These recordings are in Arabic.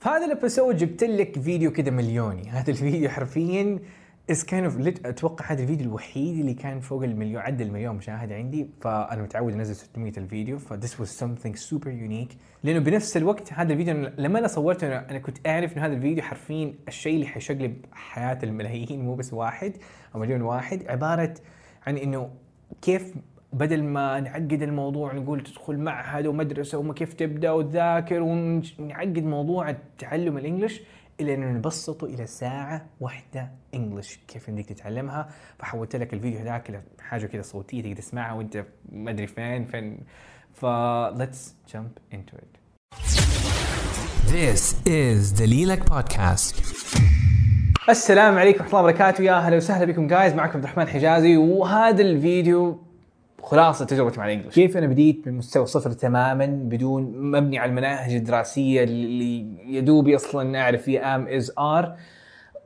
في هذا ال episode جبت لك فيديو كذا مليوني. هذا الفيديو حرفيا is kind of أتوقع هذا الفيديو الوحيد اللي كان فوق المليون عدى المليون مشاهده عندي. فأنا متعود أنزل 600 الفيديو ف this was something super unique لأنه بنفس الوقت هذا الفيديو لما أنا صورته أنا أنا كنت أعرف إنه هذا الفيديو حرفيا الشيء اللي حيشقلب حياه الملايين مو بس واحد أو مليون واحد. عبارة عن إنه كيف بدل ما نعقد الموضوع نقول تدخل معهد ومدرسه وما كيف تبدأ وتذاكر ونعقد موضوع التعلم ال English الا انه نبسطه إلى ساعة واحدة انجلش كيف بدك تتعلمها؟ فحولت لك الفيديو هذاك حاجة كذا صوتية تقدر تسمعها وأنت ما أدري فين فين. ف let's jump into it. This is the Lilac Podcast. السلام عليكم ورحمة الله وبركاته. يا أهلا وسهلا بكم جايز معكم عبد الرحمن حجازي. وهذا الفيديو خلاصة تجربتي مع الإنجليش. كيف أنا بديت من مستوى صفر تماما بدون مبني على المناهج الدراسية اللي يدوبي أصلا أعرف فيها am is are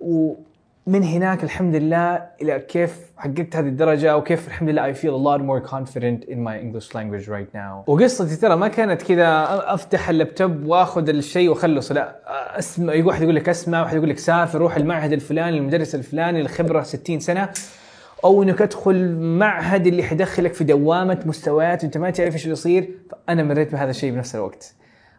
ومن هناك الحمد لله إلى كيف حققت هذه الدرجة وكيف الحمد لله I feel a lot more confident in my English language right now. وقصتي ترى ما كانت كذا أفتح اللابتوب وآخذ الشيء واخلص لا أسمع واحد يقول لك أسمع واحد يقول لك سافر روح المعهد الفلاني المدرس الفلاني الخبره 60 سنة. أو إنك تدخل معهد اللي حيدخلك في دوامة مستويات وأنت ما تعرف إيش بيصير فأنا مريت بهذا الشيء بنفس الوقت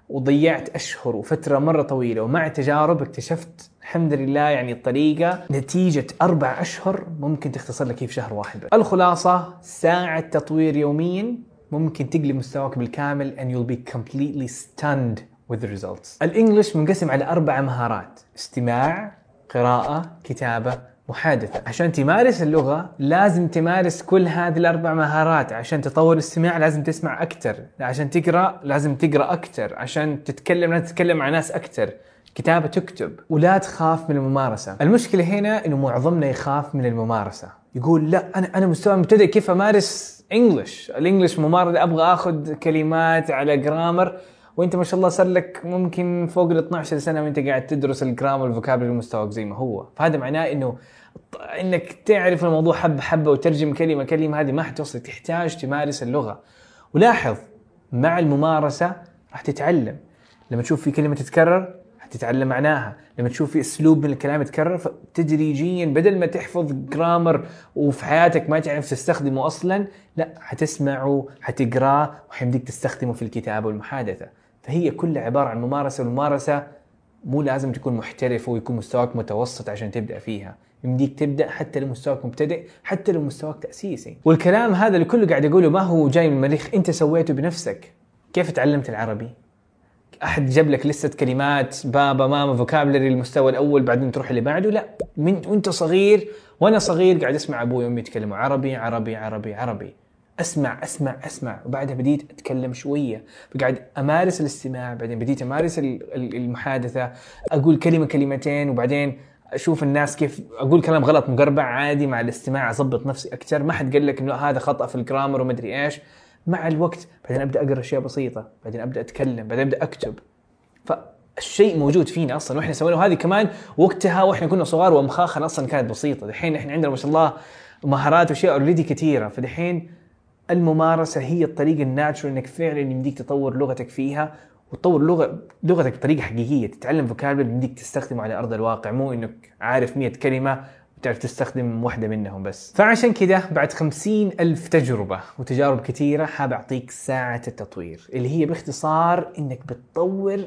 وضيعت أشهر وفترة مرة طويلة ومع تجارب اكتشفت الحمد لله يعني الطريقة نتيجة أربع أشهر ممكن تختصر لك في شهر واحد بس. الخلاصة ساعة تطوير يوميا ممكن تقلب مستواك بالكامل and you'll be completely stunned with the results. الإنجليش منقسم على أربع مهارات استماع قراءة كتابة محادثة. عشان تمارس اللغة لازم تمارس كل هذه الأربع مهارات. عشان تطور الاستماع لازم تسمع أكثر عشان تقرأ لازم تقرأ أكثر عشان تتكلم لازم تتكلم مع ناس أكثر كتابة تكتب. ولا تخاف من الممارسة. المشكلة هنا إنه معظمنا يخاف من الممارسة. يقول لا أنا أنا مستوى مبتدئ كيف أمارس انجلش الانجلش ممارسة أبغى أخذ كلمات على جرامر وانت ما شاء الله صار لك ممكن فوق ال 12 سنة وانت قاعد تدرس الجرامر والفوكابلري مستواك زي ما هو. فهذا معناه إنه إنك تعرف الموضوع حبه حبة وترجم كلمة كلمة هذه ما حتوصل تحتاج تمارس اللغة. ولاحظ مع الممارسة راح تتعلم. لما تشوف في كلمة تتكرر حتتعلم معناها. لما تشوف في أسلوب من الكلام يتكرر تدريجيا بدل ما تحفظ جرامر وفي حياتك ما تعرف تستخدمه أصلا لا حتسمعه حتقراه وحيمديك تستخدمه في الكتابة والمحادثة. فهي كلها عبارة عن ممارسة والممارسة مو لازم تكون محترف ويكون مستواك متوسط عشان تبدأ فيها. يمديك تبدأ حتى لو مستواك مبتدئ حتى لو مستواك تأسيسي. والكلام هذا اللي كله قاعد اقوله ما هو جاي من المريخ انت سويته بنفسك. كيف تعلمت العربي؟ أحد جاب لك لسه كلمات بابا ماما فوكابلري المستوى الأول بعدين تروح اللي بعده؟ لا. من وأنت صغير وأنا صغير قاعد أسمع أبوي وأمي يتكلموا عربي عربي عربي عربي. أسمع أسمع أسمع. وبعدها بديت أتكلم شوية. فقاعد أمارس الاستماع بعدين بديت أمارس المحادثة. أقول كلمة كلمتين وبعدين أشوف الناس كيف أقول كلام غلط مقربع عادي مع الاستماع اضبط نفسي أكثر ما حد قال لك إنه هذا خطأ في الجرامر ومدري إيش. مع الوقت بعدين أبدأ أقرأ أشياء بسيطة. بعدين أبدأ أتكلم بعدين أبدأ أكتب. فالشيء موجود فينا أصلا. وإحنا سوينا. وهذه كمان وقتها وإحنا كنا صغار وأمخاخنا أصلا كانت بسيطة. دحين إحنا عندنا ما شاء الله مهارات وأشياء already كثيرة. فدحين الممارسة هي الطريقة ال natural إنك فعلا يمديك تطور لغتك فيها وتطور لغه لغتك بطريقة حقيقية. تتعلم vocabulary يمديك تستخدمه على أرض الواقع مو إنك عارف 100 كلمة وتعرف تستخدم واحدة منهم بس. فعشان كذا بعد خمسين ألف تجربة وتجارب كثيرة حاب أعطيك ساعة التطوير اللي هي باختصار إنك بتطور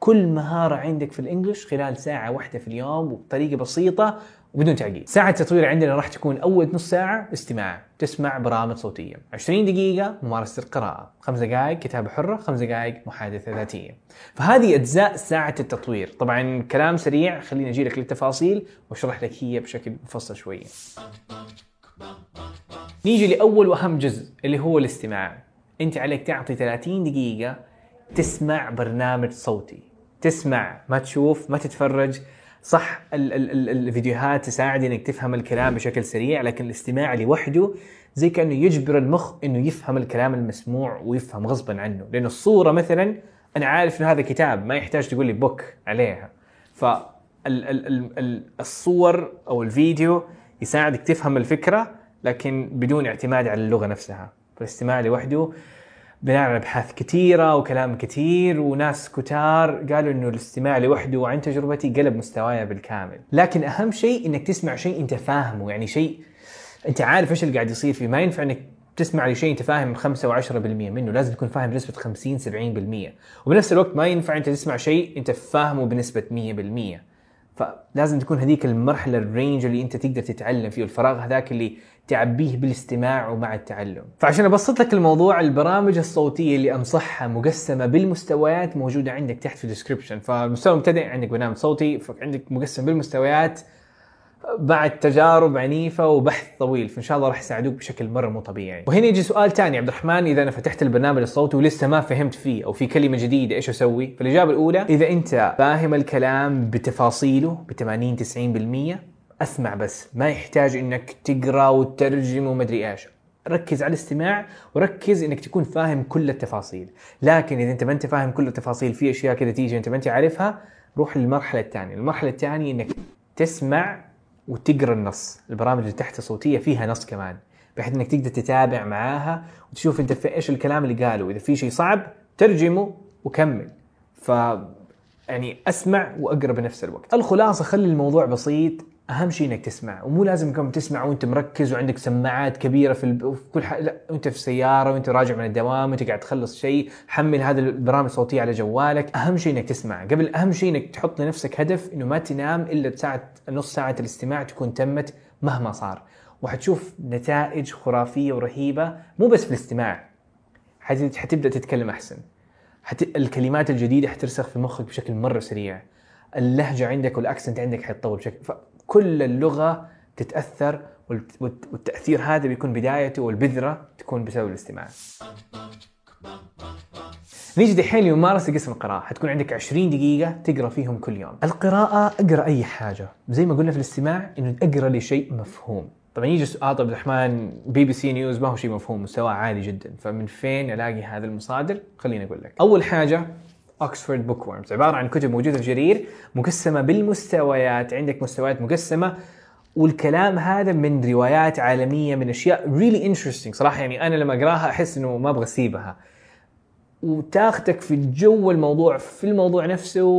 كل مهارة عندك في الإنجليش خلال ساعة واحدة في اليوم وبطريقة بسيطة وبدون تعقيد. ساعة التطوير عندنا راح تكون أول نص ساعة استماع. تسمع برامج صوتية. 20 دقيقة ممارسة القراءة. 5 دقائق كتابة حرة 5 دقائق محادثة ذاتية. فهذه أجزاء ساعة التطوير. طبعا كلام سريع. خليني أجي لك للتفاصيل وأشرح لك هي بشكل مفصل شوية نيجي لأول وأهم جزء اللي هو الاستماع. أنت عليك تعطي 30 دقيقة تسمع برنامج صوتي. تسمع ما تشوف ما تتفرج. صح ال ال ال الفيديوهات تساعد إنك تفهم الكلام بشكل سريع لكن الاستماع لوحده زي كأنه يجبر المخ إنه يفهم الكلام المسموع ويفهم غصبا عنه. لأنه الصورة مثلا أنا عارف إنه هذا كتاب ما يحتاج تقول لي بوك عليها. ف الصور أو الفيديو يساعدك تفهم الفكرة لكن بدون اعتماد على اللغة نفسها. فالاستماع لوحده بناء على أبحاث كثيرة وكلام كثير وناس كتار قالوا إنه الاستماع لوحده وعن تجربتي قلب مستواي بالكامل. لكن أهم شيء إنك تسمع شيء أنت فاهمه يعني شيء أنت عارف إيش اللي قاعد يصير فيه. ما ينفع إنك تسمع لشيء أنت فاهم 5 و10% منه لازم تكون فاهم بنسبة 50 70% وبنفس الوقت ما ينفع إنت تسمع شيء أنت فاهمه بنسبة 100% فلازم تكون هذيك المرحلة ال range اللي أنت تقدر تتعلم فيه الفراغ هذاك اللي تعبيه بالاستماع ومع التعلم. فعشان أبسط لك الموضوع البرامج الصوتية اللي انصحها مقسمة بالمستويات موجودة عندك تحت في ال description فالمستوى المبتدئ عندك برنامج صوتي عندك مقسم بالمستويات بعد تجارب عنيفة وبحث طويل فإن شاء الله راح يساعدوك بشكل مرة مو طبيعي. وهنا يجي سؤال ثاني عبد الرحمن إذا أنا فتحت البرنامج الصوتي ولسه ما فهمت فيه أو في كلمة جديدة إيش أسوي؟ فالإجابة الأولى إذا أنت فاهم الكلام بتفاصيله ب 80 90% أسمع بس ما يحتاج إنك تقرأ وتترجم ومدري إيش. ركز على الاستماع وركز إنك تكون فاهم كل التفاصيل. لكن إذا أنت ما أنت فاهم كل التفاصيل في أشياء كذا تيجي أنت ما أنت عارفها روح للمرحلة الثانية. المرحلة الثانية إنك تسمع وتقرأ النص. البرامج اللي تحت الصوتيه فيها نص كمان بحيث إنك تقدر تتابع معاها وتشوف أنت في إيش الكلام اللي قاله. إذا في شيء صعب ترجمه وكمل. ف يعني أسمع وأقرأ بنفس الوقت. الخلاصة خلي الموضوع بسيط أهم شيء إنك تسمع ومو لازم كم تسمع وأنت مركز وعندك سماعات كبيرة في, الب... في كل حاجة لا وأنت في السياره وأنت راجع من الدوام وأنت قاعد تخلص شيء حمل هذا البرامج الصوتيه على جوالك. أهم شيء إنك تسمع. قبل أهم شيء إنك تحط لنفسك هدف إنه ما تنام إلا بساعة نص ساعة الاستماع تكون تمت مهما صار. وحتشوف نتائج خرافية ورهيبة مو بس في الاستماع. حتبدأ تتكلم أحسن. حت... الكلمات الجديدة حترسخ في مخك بشكل مرة سريع. اللهجة عندك وال accent عندك حيتطور بشكل كل اللغة تتأثر والتأثير هذا بيكون بدايته والبذرة تكون بسبب الاستماع. نيجي دحين لممارسه قسم القراءة، حتكون عندك 20 دقيقة تقرأ فيهم كل يوم. القراءة أقرأ أي حاجة، زي ما قلنا في الاستماع إنه أقرأ لشيء مفهوم. طبعا يجي سؤال عبد الرحمن BBC News ما هو شيء مفهوم مستواه عالي جدا، فمن فين ألاقي هذا المصادر؟ خليني أقول لك. أول حاجة Oxford Bookworms عبارة عن كتب موجودة في جرير مقسمة بالمستويات. عندك مستويات مقسمة والكلام هذا من روايات عالمية من أشياء really interesting صراحة يعني أنا لما أقراها أحس إنه ما أبغى أسيبها. وتاخذك في جو الموضوع في الموضوع نفسه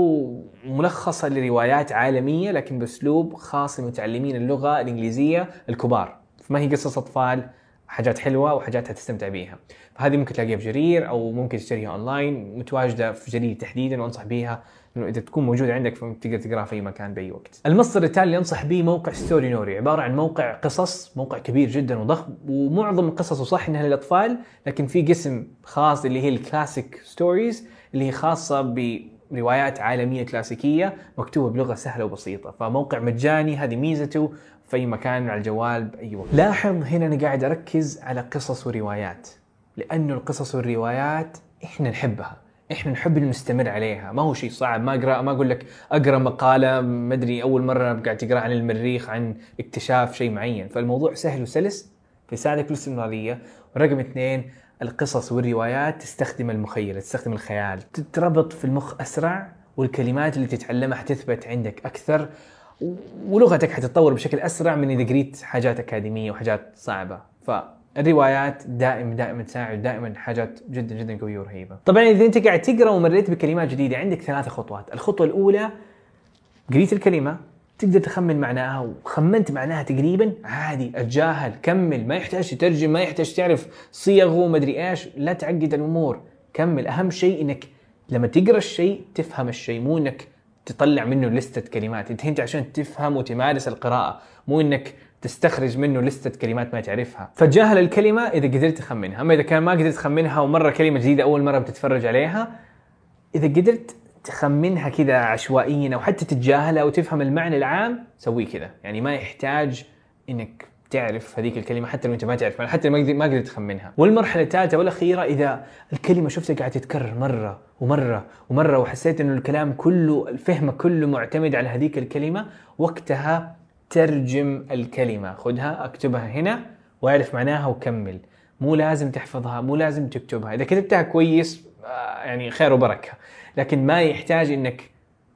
ملخصه لروايات عالمية لكن بأسلوب خاص لمتعلمين اللغة الإنجليزية الكبار. فما هي قصص أطفال حاجات حلوة وحاجات هتستمتع بيها فهذه ممكن تلاقيها في جرير أو ممكن تشتريها أونلاين متواجدة في جرير تحديدا وأنصح بيها إنه إذا تكون موجودة عندك فتقدر تقرأها في أي مكان بأي وقت. المصدر الثاني اللي أنصح به موقع Storynory عبارة عن موقع قصص موقع كبير جدا وضخم ومعظم قصصه صح إنها للأطفال لكن في قسم خاص اللي هي ال classic stories اللي هي خاصة بروايات عالمية كلاسيكية مكتوبة بلغة سهلة وبسيطة. فموقع مجاني هذه ميزته في اي مكان على الجوال بأي وقت. لاحظ هنا أنا قاعد أركز على قصص وروايات لأنه القصص والروايات إحنا نحبها. إحنا نحب نستمر عليها. ما هو شيء صعب. ما أقرأ ما أقول لك أقرأ مقالة ما أدري أول مرة قاعد تقرأ عن المريخ عن اكتشاف شيء معين. فالموضوع سهل وسلس. فيساعدك بالاستمراريه ورقم اثنين القصص والروايات تستخدم المخيله تستخدم الخيال. تتربط في المخ أسرع والكلمات اللي تتعلمها حتثبت عندك أكثر ولغتك حتتطور بشكل أسرع من إذا قريت حاجات أكاديمية وحاجات صعبة. فالروايات دائما دائما تساعد دائما حاجات جدا جدا قوية ورهيبة. طبعا إذا أنت قاعد تقرأ ومريت بكلمات جديدة عندك ثلاث خطوات، الخطوة الأولى قريت الكلمة. تقدر تخمن معناها وخمنت معناها تقريبا؟ عادي أتجاهل كمل ما يحتاج تترجم ما يحتاج تعرف صيغه ومدري إيش لا تعقد الأمور كمل. أهم شيء إنك لما تقرأ الشيء تفهم الشيء مو إنك تطلع منه لستة كلمات. أنت انت عشان تفهم وتمارس القراءة مو إنك تستخرج منه لستة كلمات ما تعرفها. فتجاهل الكلمة إذا قدرت تخمنها. أما إذا كان ما قدرت تخمنها ومرة كلمة جديدة أول مرة بتتفرج عليها إذا قدرت تخمنها كذا عشوائيا أو حتى تتجاهلها أو تفهم المعنى العام سوي كذا. يعني ما يحتاج إنك تعرف هذيك الكلمة حتى لو أنت ما تعرف حتى ما ما قدرت تخمنها. والمرحلة الثالثة والأخيرة إذا الكلمة شفتها قاعدة تتكرر مرة ومرة ومرة وحسيت إنه الكلام كله الفهم كله معتمد على هذيك الكلمة وقتها ترجم الكلمة. خذها أكتبها هنا واعرف معناها وكمل. مو لازم تحفظها مو لازم تكتبها. إذا كتبتها كويس آه، يعني خير وبركة. لكن ما يحتاج إنك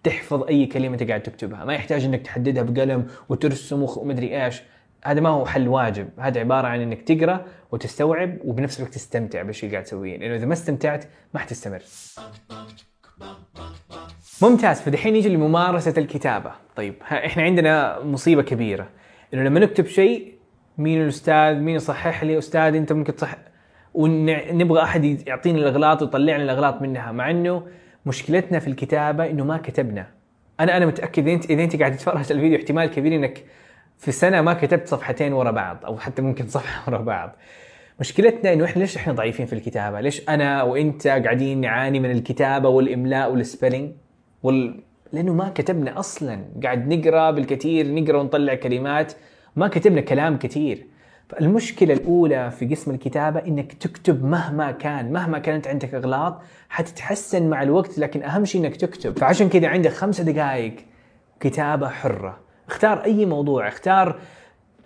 تحفظ أي كلمة انت قاعد تكتبها. ما يحتاج إنك تحددها بقلم وترسم ومدري إيش. هذا ما هو حل واجب. هذا عبارة عن إنك تقرأ وتستوعب وبنفس الوقت تستمتع بالشيء قاعد تسويه لأنه إذا ما استمتعت ما حتستمر. ممتاز. فدحين نيجي لممارسة الكتابة. طيب إحنا عندنا مصيبة كبيرة. إنه لما نكتب شيء مين الأستاذ؟ مين يصحح لي؟ أستاذ أنت ممكن تصح ونبغى أحد يعطيني الإغلاط ويطلع لي الإغلاط منها. مع إنه مشكلتنا في الكتابة إنه ما كتبنا أنا أنا متأكد انت إذا أنت قاعد تتفرج الفيديو احتمال كبير إنك في سنة ما كتبت صفحتين ورا بعض أو حتى ممكن صفحة ورا بعض مشكلتنا إنه إحنا ليش إحنا ضعيفين في الكتابة؟ ليش أنا وإنت قاعدين نعاني من الكتابة والإملاء والسبيلنج؟ وال... لأنه ما كتبنا أصلا، قاعد نقرأ بالكثير نقرأ ونطلع كلمات، ما كتبنا كلام كثير. فالمشكلة الأولى في قسم الكتابة إنك تكتب مهما كان، مهما كانت عندك اغلاط حتتحسن مع الوقت لكن أهم شيء إنك تكتب، فعشان كذا عندك خمسة دقائق كتابة حرة، اختار أي موضوع، اختار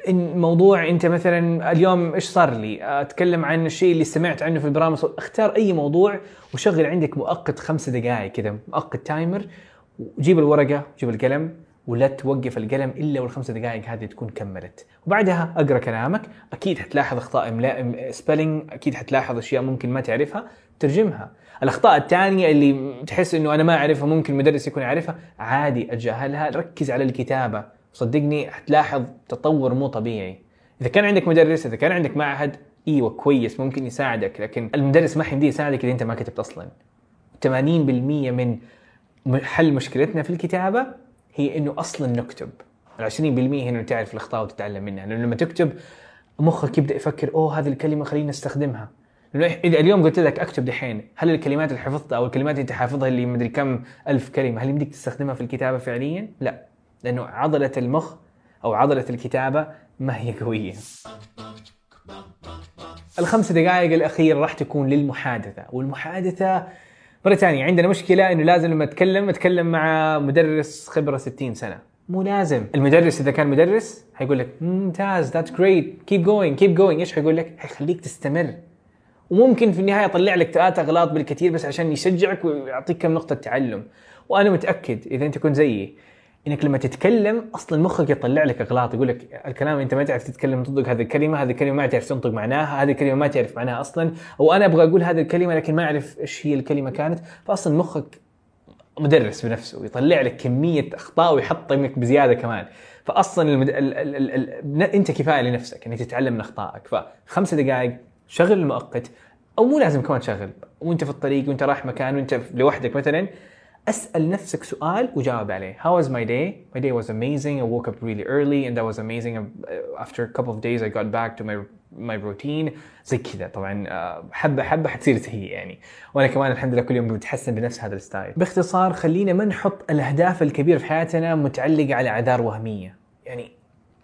إن موضوع أنت مثلا اليوم إيش صار لي؟ أتكلم عن الشيء اللي سمعت عنه في البرامج. اختار أي موضوع وشغل عندك مؤقت خمسة دقائق كذا مؤقت timer وجيب الورقة جيب القلم. ولا توقف القلم إلا والخمس دقائق هذه تكون كملت. وبعدها أقرأ كلامك. أكيد حتلاحظ أخطاء املاء spelling أكيد حتلاحظ أشياء ممكن ما تعرفها. ترجمها. الأخطاء الثانية اللي تحس إنه أنا ما أعرفها ممكن المدرس يكون يعرفها عادي اتجاهلها ركز على الكتابة. صدقني حتلاحظ تطور مو طبيعي. إذا كان عندك مدرس إذا كان عندك معهد إيوه كويس ممكن يساعدك. لكن المدرس ما حيمديه يساعدك إذا أنت ما كتبت أصلا. 80% من حل مشكلتنا في الكتابة هي إنه أصلا نكتب. ال 20% هي انه تعرف الأخطاء وتتعلم منها. لأنه لما تكتب مخك يبدأ يفكر أوه هذه الكلمة خلينا نستخدمها لأنه إذا اليوم قلت لك أكتب دحين هل الكلمات اللي حفظتها أو الكلمات اللي أنت حافظها اللي مدري كم ألف كلمة هل يمديك تستخدمها في الكتابة فعليا؟ لا. لأنه عضلة المخ أو عضلة الكتابة ما هي قوية. الخمس دقائق الأخيرة راح تكون للمحادثة والمحادثة مرة ثانية عندنا مشكلة إنه لازم لما أتكلم أتكلم مع مدرس خبرة 60 سنة. مو لازم. المدرس إذا كان مدرس حيقول لك ممتاز that's great keep going keep going إيش حيقول لك؟ حيخليك تستمر. وممكن في النهاية يطلع لك ثلاث أغلاط بالكثير بس عشان يشجعك ويعطيك كم نقطة تعلم. وأنا متأكد إذا أنت كنت زيي إنك لما تتكلم أصلا مخك يطلع لك إغلاط يقول لك الكلام أنت ما تعرف تتكلم تنطق هذه الكلمة هذه الكلمة ما تعرف تنطق معناها هذه الكلمة ما تعرف معناها أصلا أو أنا أبغى أقول هذه الكلمة لكن ما أعرف إيش هي الكلمة كانت فاصلا مخك مدرس بنفسه يطلع لك كمية أخطاء ويحطمك بزيادة كمان. فاصلا المد... ال... ال... ال... ال... أنت كفاية لنفسك إنك تتعلم من أخطائك. فخمسة دقائق شغل المؤقت أو مو لازم كمان تشغل وأنت في الطريق وأنت رايح مكان وأنت لوحدك مثلا أسأل نفسك سؤال وجاوب عليه. How was my day? My day was amazing. I woke up really early and that was amazing. After a couple of days I got back to my my routine. زي كذا. طبعا آه، حبة حبة حتصير هي يعني. وأنا كمان الحمد لله كل يوم بتحسن بنفس هذا الستايل. باختصار خلينا ما نحط الأهداف الكبيرة في حياتنا متعلقة على أعذار وهمية. يعني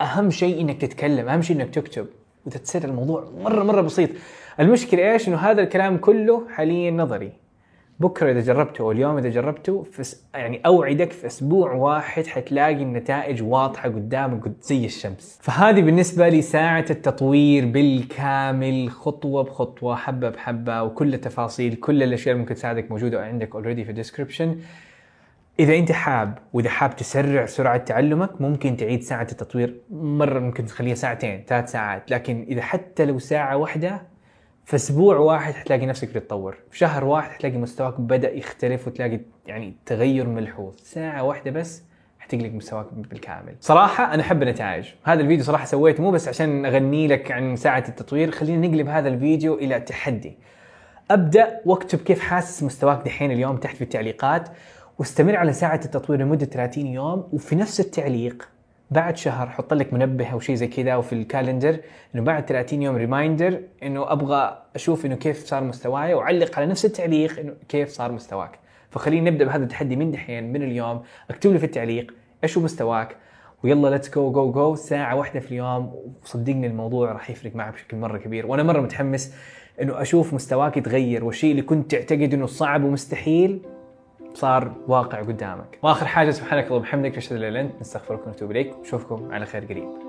أهم شيء إنك تتكلم أهم شيء إنك تكتب وتصير الموضوع مرة مرة بسيط. المشكلة إيش؟ إنه هذا الكلام كله حاليا نظري. بكرة إذا جربته أو اليوم إذا جربته. يعني أوعدك في أسبوع واحد حتلاقي النتائج واضحة قدامك قد- زي الشمس. فهذه بالنسبة لي ساعة التطوير بالكامل خطوة بخطوة حبة بحبة وكل التفاصيل كل الأشياء اللي ممكن تساعدك موجودة عندك already في ال description. إذا أنت حاب وإذا حاب تسرع سرعة تعلمك ممكن تعيد ساعة التطوير مرة ممكن تخليها ساعتين ثلاث ساعات لكن إذا حتى لو ساعة واحدة في أسبوع واحد حتلاقي نفسك بتتطور. في شهر واحد حتلاقي مستواك بدأ يختلف وتلاقي يعني تغير ملحوظ. ساعة واحدة بس حتقلق مستواك بالكامل. صراحة أنا أحب النتائج. هذا الفيديو صراحة سويته مو بس عشان أغني لك عن ساعة التطوير خلينا نقلب هذا الفيديو إلى تحدي أبدأ واكتب كيف حاسس مستواك دحين اليوم تحت في التعليقات واستمر على ساعة التطوير لمدة 30 يوم وفي نفس التعليق بعد شهر حط لك منبه أو شيء زي كذا وفي الكالندر إنه بعد 30 يوم reminder إنه أبغى أشوف إنه كيف صار مستواي وعلق على نفس التعليق إنه كيف صار مستواك. فخلينا نبدأ بهذا التحدي من دحين من اليوم اكتب لي في التعليق إيش هو مستواك؟ ويلا let's go go go ساعة واحدة في اليوم. وصدقني الموضوع راح يفرق معك بشكل مرة كبير. وأنا مرة متحمس إنه أشوف مستواك يتغير والشيء اللي كنت تعتقد إنه صعب ومستحيل صار واقع قدامك. وآخر حاجة سبحانك اللهم وبحمدك اشهد أن لا إله إلا أنت نستغفرك ونتوب إليك. ونشوفكم على خير قريب.